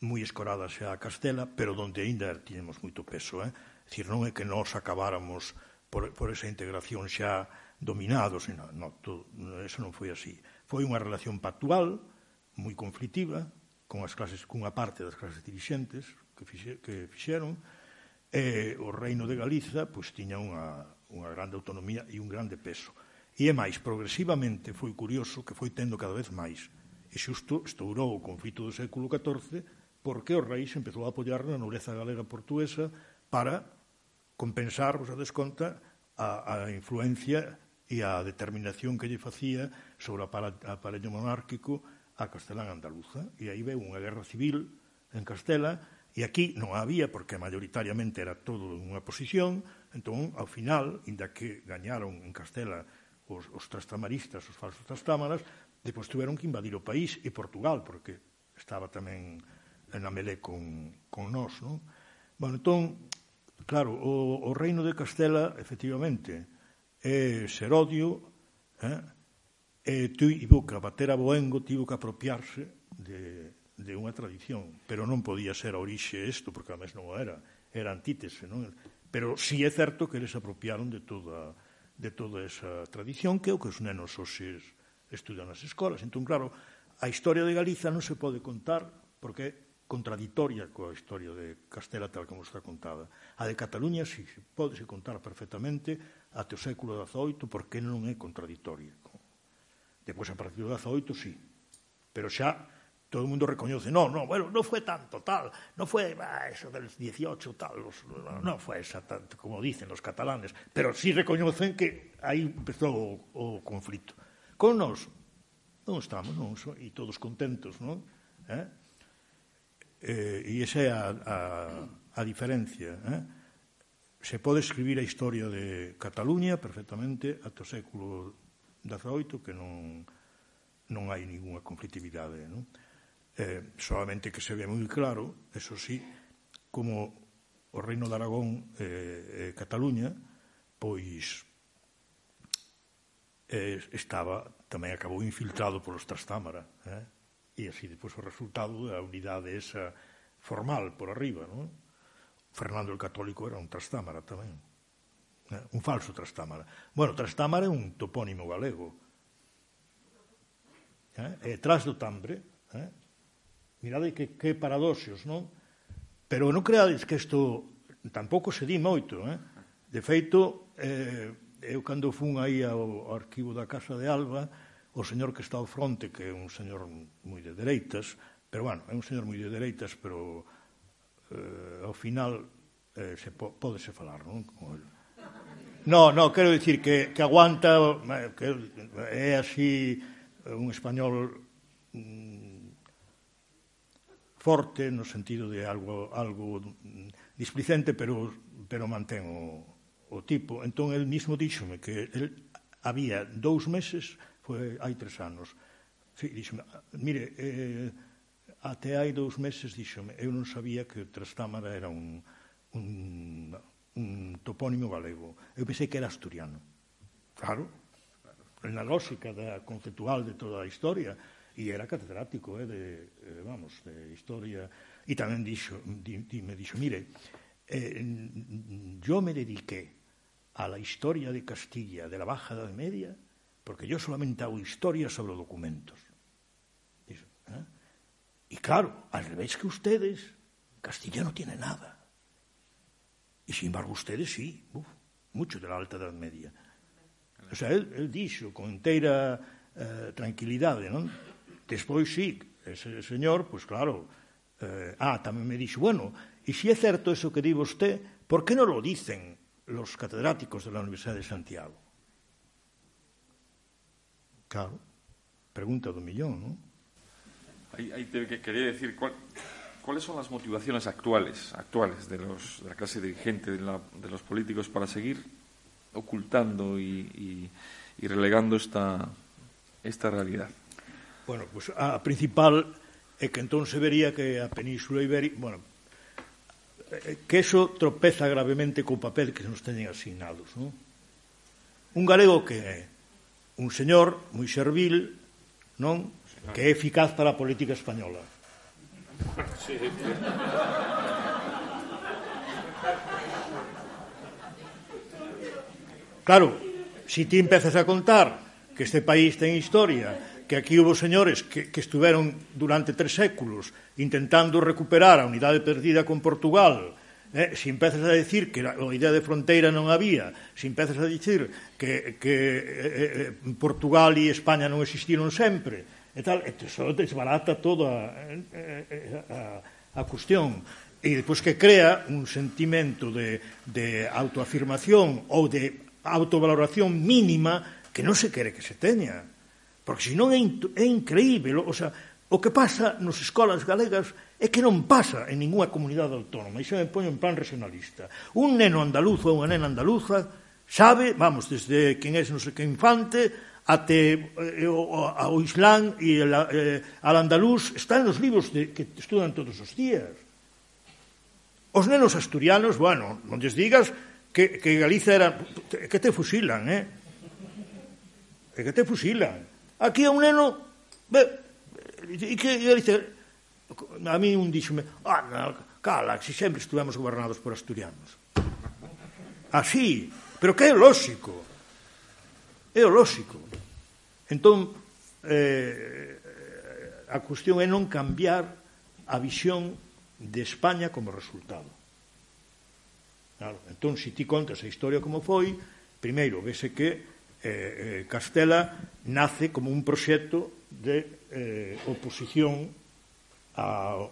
moi escorada xa a Castela, pero donde aínda tínhamos moito peso, eh? Dicir, non é que nós acabáramos por, por esa integración xa dominados, no, no, todo, eso non foi así. Foi unha relación pactual, moi conflitiva, con as clases, cunha parte das clases dirixentes que, fixe, que fixeron, e o reino de Galiza pois, tiña unha, unha grande autonomía e un grande peso. E é máis, progresivamente foi curioso que foi tendo cada vez máis. E xusto estourou o conflito do século XIV porque o rei se empezou a apoiar na nobreza galega portuguesa para compensar, vos dades conta, a, a influencia e a determinación que lle facía sobre o aparello monárquico a Castelán Andaluza. E aí veu unha guerra civil en Castela E aquí non había, porque maioritariamente era todo unha posición, entón, ao final, inda que gañaron en Castela os, os trastamaristas, os falsos trastámaras, depois tiveron que invadir o país e Portugal, porque estaba tamén na melé con, con nós, non? Bueno, entón, Claro, o, o reino de Castela, efectivamente, é Serodio, eh, e tivo que bater a Boengo, tivo que apropiarse de, de unha tradición, pero non podía ser a orixe isto, porque a mes non era, era antítese, non? Pero si sí é certo que eles apropiaron de toda, de toda esa tradición que é o que os nenos hoxe estudan nas escolas. Entón, claro, a historia de Galiza non se pode contar porque contradictoria coa historia de Castela tal como está contada. A de Cataluña si se contar perfectamente até o século XVIII porque non é contradictoria. Depois a partir do XVIII sí, pero xa todo o mundo recoñece, no, no, bueno, non foi tanto tal, non foi ah, eso del 18 tal, los, non no esa tanto como dicen os catalanes, pero sí recoñecen que aí empezou o, o conflito. Con nós non estamos, non, e todos contentos, non? Eh? Eh, e esa é a, a, a diferencia. Eh? Se pode escribir a historia de Cataluña perfectamente ata o século XVIII, que non, non hai ninguna conflictividade. Non? Eh, solamente que se ve moi claro, eso sí, como o Reino de Aragón e eh, eh, Cataluña, pois eh, estaba, tamén acabou infiltrado polos Trastámara. Eh? e así depois o resultado da unidade esa formal por arriba, non? Fernando el Católico era un trastámara tamén. Un falso trastámara. Bueno, trastámara é un topónimo galego. Eh? É tras do tambre, eh? mirade que, que paradoxos, non? Pero non creades que isto tampouco se di moito, eh? De feito, eh, eu cando fun aí ao arquivo da Casa de Alba, o señor que está ao fronte, que é un señor moi de dereitas, pero, bueno, é un señor moi de dereitas, pero eh, ao final eh, se po pódese falar, non? Con el. No, no, quero dicir que, que aguanta, eh, que é así eh, un español mm, forte no sentido de algo algo displicente, pero pero mantén o, o tipo. Entón, el mismo díxome que el había dous meses, foi hai tres anos. Dixome, mire, eh, até hai dous meses, dixome, eu non sabía que Trastámara era un, un, un topónimo galego. Eu pensei que era asturiano. Claro, na lógica da conceptual de toda a historia, e era catedrático, eh, de, eh, vamos, de historia, e tamén dixo, di, di, me dixo, mire, eh, yo me dediqué a la historia de Castilla de la Baja Edad Media, porque yo solamente hago historia sobre documentos. ¿Eh? Y claro, al revés que ustedes, Castilla no tiene nada. Y sin embargo ustedes sí, uf, mucho de la Alta Edad Media. O sea, él, él dixo con inteira eh, tranquilidade, non? Despois sí, ese señor, pois pues claro, eh, ah, tamén me dixo, bueno, e se si é certo eso que di vosté, por que non lo dicen los catedráticos de la Universidad de Santiago. Claro, pregunta do millón, ¿no? Ahí, ahí te quería decir, ¿cuál, ¿cuáles son las motivaciones actuales, actuales de, los, de la clase dirigente, de, la, de los políticos para seguir ocultando y, y, y relegando esta, esta realidad? Bueno, pues a principal é que entón se vería que a Península Ibérica, bueno, Eh, eh, que eso tropeza gravemente co papel que nos teñen asignados. Non? Un galego que é un señor moi servil, non? que é eficaz para a política española. Sí. Claro, se si ti empezas a contar que este país ten historia, que aquí hubo señores que, que estuveron durante tres séculos intentando recuperar a unidade perdida con Portugal, eh, se empezas a decir que a idea de fronteira non había, se empezas a dicir que, que eh, eh, Portugal e España non existiron sempre, e tal, e só desbarata toda eh, a, a, a cuestión. E depois que crea un sentimento de, de autoafirmación ou de autovaloración mínima que non se quere que se teña. Porque senón é, é increíble, o sea, o que pasa nas escolas galegas é que non pasa en ninguna comunidade autónoma, e xa me poño en plan regionalista. Un neno andaluz ou unha nena andaluza sabe, vamos, desde quen é non sei que infante, até eh, o, o Islán e el, eh, al andaluz, está nos libros de, que estudan todos os días. Os nenos asturianos, bueno, non lles digas que, que Galiza era... que te fusilan, eh? que te fusilan Aquí é un neno... Ve, e que e dice, a mí un díxome, ah, no, cala, si sempre estuvemos gobernados por asturianos. Así, pero que é lógico. É o lógico. Entón, eh, a cuestión é non cambiar a visión de España como resultado. Claro, entón, se ti contas a historia como foi, primeiro, vese que Eh, eh, Castela nace como un proxecto de eh, oposición a,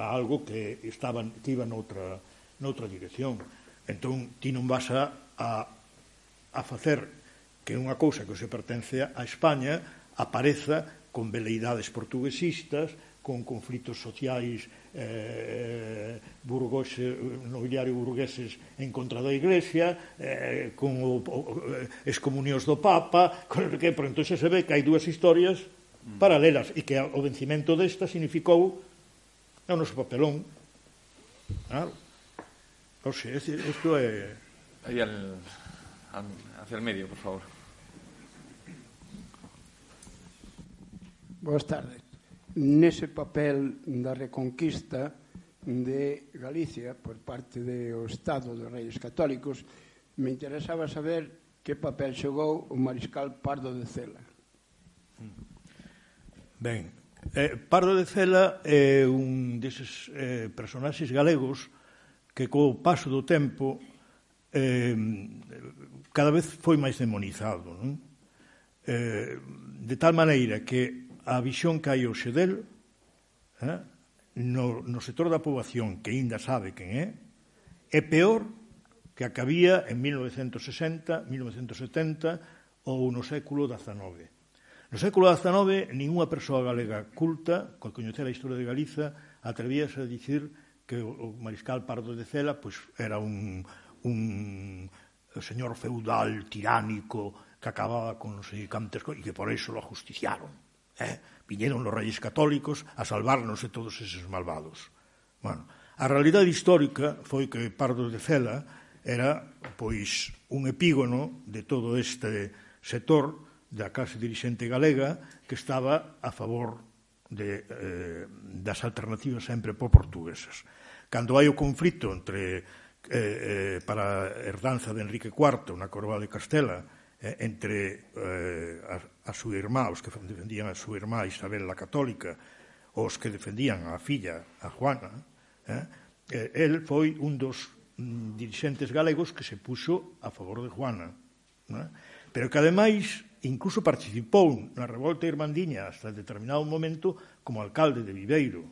a algo que estaba que iba noutra, noutra dirección. Entón, ti non vas a, a, a facer que unha cousa que se pertence a España apareza con veleidades portuguesistas, con conflitos sociais eh, eh, burgose, nobiliario burgueses en contra da Iglesia, eh, con o, o, eh, excomunións do Papa, con que, pero entón se ve que hai dúas historias mm. paralelas e que o vencimento desta significou é o noso papelón. Claro. O sea, isto é... Aí al, al, hacia el medio, por favor. Boas tardes nese papel da reconquista de Galicia por parte do Estado dos Reis Católicos me interesaba saber que papel xogou o Mariscal Pardo de Cela. Ben, eh, Pardo de Cela é un deses eh, personaxes galegos que co paso do tempo eh, cada vez foi máis demonizado. Non? Eh, de tal maneira que a visión que hai hoxe del eh, no, no sector da poboación que aínda sabe quen é é peor que a que había en 1960, 1970 ou no século XIX. No século XIX, ninguna persoa galega culta, coa coñecer a historia de Galiza, atrevíase a dicir que o mariscal Pardo de Cela pois, era un, un señor feudal tiránico que acababa con non sei cantes e que por iso lo justiciaron Eh? Viñeron os reyes católicos a salvarnos de todos eses malvados. Bueno, a realidade histórica foi que Pardo de Cela era pois un epígono de todo este sector da clase dirigente galega que estaba a favor de, eh, das alternativas sempre por portuguesas. Cando hai o conflito entre eh, eh, para a herdanza de Enrique IV na Coroa de Castela eh, entre eh, a, a súa irmá, os que defendían a súa irmá Isabel la Católica, os que defendían a filla, a Juana, eh, eh el foi un dos mm, dirigentes galegos que se puxo a favor de Juana. Eh? Pero que ademais incluso participou na revolta irmandiña hasta determinado momento como alcalde de Viveiro.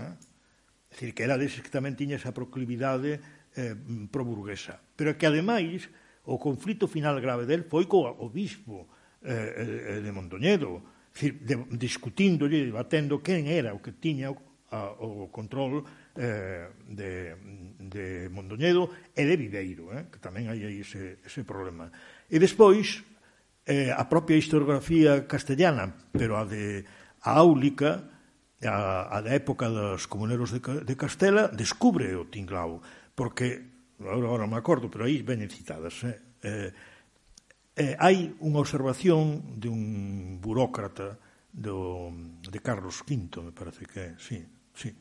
Eh? É dicir, que era deses que tamén tiña esa proclividade eh, pro-burguesa. Pero que ademais o conflito final grave del foi co obispo eh, eh de Mondoñedo, decir, de, discutindo e debatendo quen era o que tiña o, a, o control eh, de, de Mondoñedo e de Viveiro, eh, que tamén hai aí ese, ese problema. E despois, eh, a propia historiografía castellana, pero a de a áulica, a, a da época dos comuneros de, de Castela, descubre o tinglao, porque agora, agora me acordo, pero aí veñen citadas, eh? Eh, eh, hai unha observación de un burócrata do, de Carlos V, me parece que é, sí, sí,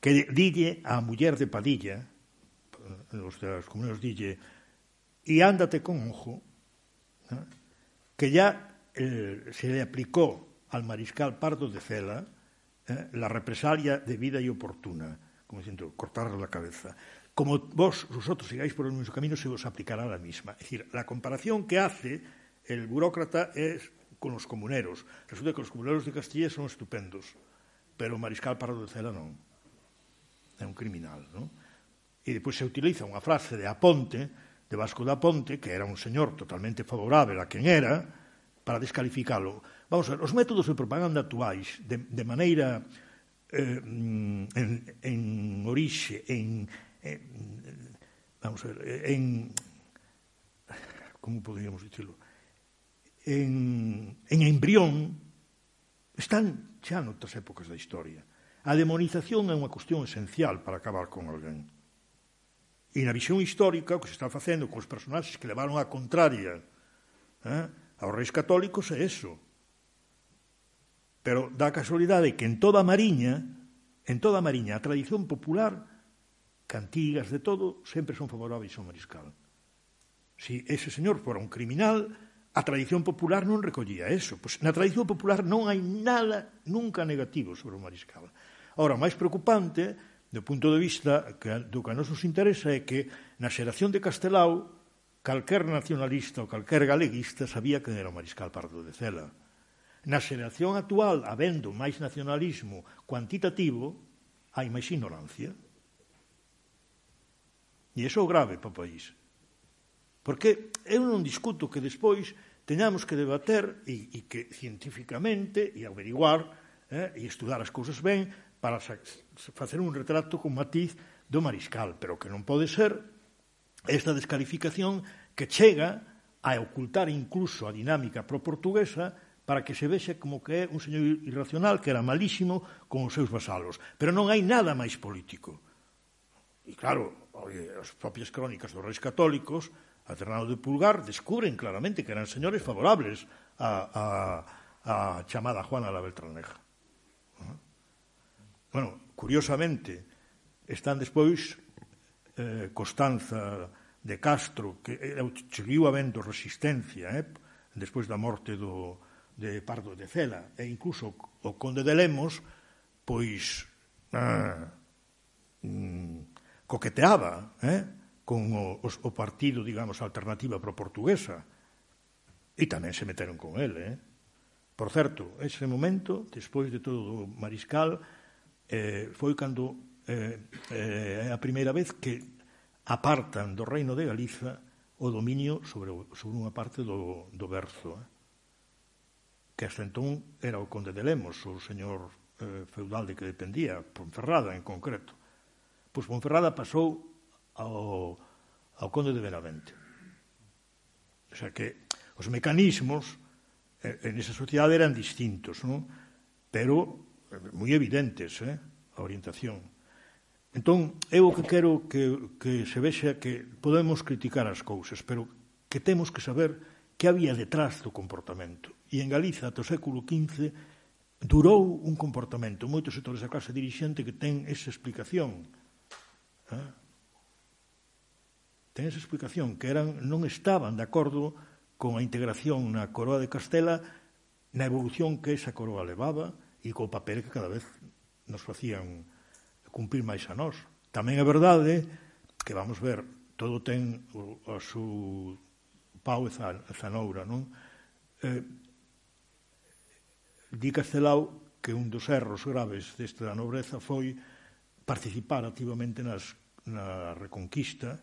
que dille á muller de Padilla, eh, os das comunidades dille, e ándate con ojo, ¿no? que ya eh, se le aplicó al mariscal Pardo de Cela eh, la represalia debida y oportuna, como diciendo, cortarle la cabeza como vos, vosotros sigáis por el mismo camino, se os aplicará la misma. Es decir, la comparación que hace el burócrata es con los comuneros. Resulta que los comuneros de Castilla son estupendos, pero Mariscal Pardo de Cela non. É un criminal, non? E depois se utiliza unha frase de Aponte, de Vasco da Ponte, que era un señor totalmente favorable a quen era, para descalificalo. Vamos a ver, os métodos de propaganda actuais, de, de maneira eh, mm, en, en orixe, en, eh, vamos a ver, eh, en como podríamos dicirlo, en, en embrión están xa noutras épocas da historia. A demonización é unha cuestión esencial para acabar con alguén. E na visión histórica o que se está facendo cos personaxes que levaron a contraria eh, aos reis católicos é eso. Pero dá casualidade que en toda a Mariña, en toda a Mariña, a tradición popular cantigas, de todo, sempre son favoráveis ao mariscal. Si ese señor fora un criminal, a tradición popular non recollía eso. Pois na tradición popular non hai nada nunca negativo sobre o mariscal. Ora, o máis preocupante do punto de vista que, do que a nos interesa é que na xeración de Castelao calquer nacionalista ou calquer galeguista sabía que era o Mariscal Pardo de Cela. Na xeración actual, habendo máis nacionalismo cuantitativo, hai máis ignorancia. E iso é grave para o país. Porque eu non discuto que despois teñamos que debater e, e que científicamente e averiguar eh, e estudar as cousas ben para facer un retrato con matiz do mariscal, pero que non pode ser esta descalificación que chega a ocultar incluso a dinámica pro-portuguesa para que se vexe como que é un señor irracional que era malísimo con os seus vasalos. Pero non hai nada máis político. E claro, as propias crónicas dos reis católicos, a Fernando de Pulgar, descubren claramente que eran señores favorables a, a, a chamada Juana la Beltraneja. ¿Ah? Bueno, curiosamente, están despois eh, Constanza de Castro, que eh, seguiu habendo resistencia eh, despois da morte do, de Pardo de Cela, e incluso o conde de Lemos, pois... Ah, mm, coqueteaba eh, con o, os, o partido, digamos, alternativa pro portuguesa, e tamén se meteron con el. Eh. Por certo, ese momento, despois de todo o mariscal, eh, foi cando eh, eh, a primeira vez que apartan do reino de Galiza o dominio sobre, sobre unha parte do, do Berzo, eh? que hasta entón era o conde de Lemos, o señor eh, feudal de que dependía, Ponferrada en concreto. Pois Ponferrada pasou ao, ao conde de Benavente. O sea que os mecanismos eh, en esa sociedade eran distintos, non? pero eh, moi evidentes eh? a orientación. Entón, eu o que quero que, que se vexa que podemos criticar as cousas, pero que temos que saber que había detrás do comportamento. E en Galiza, até o século XV, durou un comportamento. Moitos sectores da clase dirixente que ten esa explicación ¿eh? Ten esa explicación, que eran non estaban de acordo con a integración na coroa de Castela, na evolución que esa coroa levaba e co papel que cada vez nos facían cumplir máis a nós. Tamén é verdade que vamos ver, todo ten o, o seu pau e zanoura, non? Eh, di Castelao que un dos erros graves desta nobreza foi participar activamente nas, na reconquista,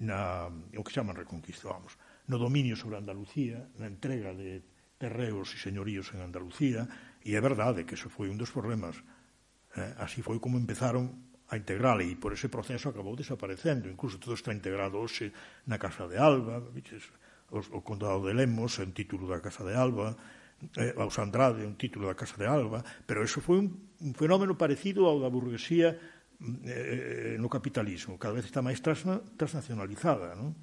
na, o que chaman reconquista, vamos, no dominio sobre Andalucía, na entrega de terreos e señoríos en Andalucía, e é verdade que eso foi un dos problemas. Eh, así foi como empezaron a integrar e por ese proceso acabou desaparecendo. Incluso todo está integrado hoxe na Casa de Alba, o, o Condado de Lemos en título da Casa de Alba, eh, Aos Andrade, un título da Casa de Alba, pero eso foi un, un fenómeno parecido ao da burguesía mm, eh, eh, no capitalismo, cada vez está máis transna, transnacionalizada, non?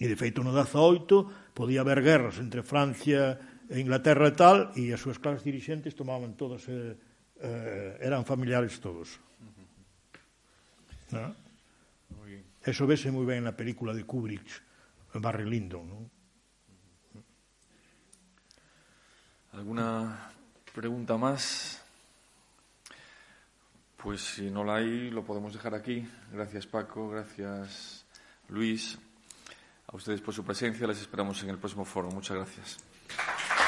E de feito no 18 podía haber guerras entre Francia e Inglaterra e tal, e as súas clases dirigentes tomaban todas eh, eh, eran familiares todos. Uh -huh. ¿No? Eso vese moi ben na película de Kubrick, Barry Lyndon, non? ¿Alguna pregunta más? Pues si no la hay, lo podemos dejar aquí. Gracias Paco, gracias Luis. A ustedes por su presencia. Les esperamos en el próximo foro. Muchas gracias.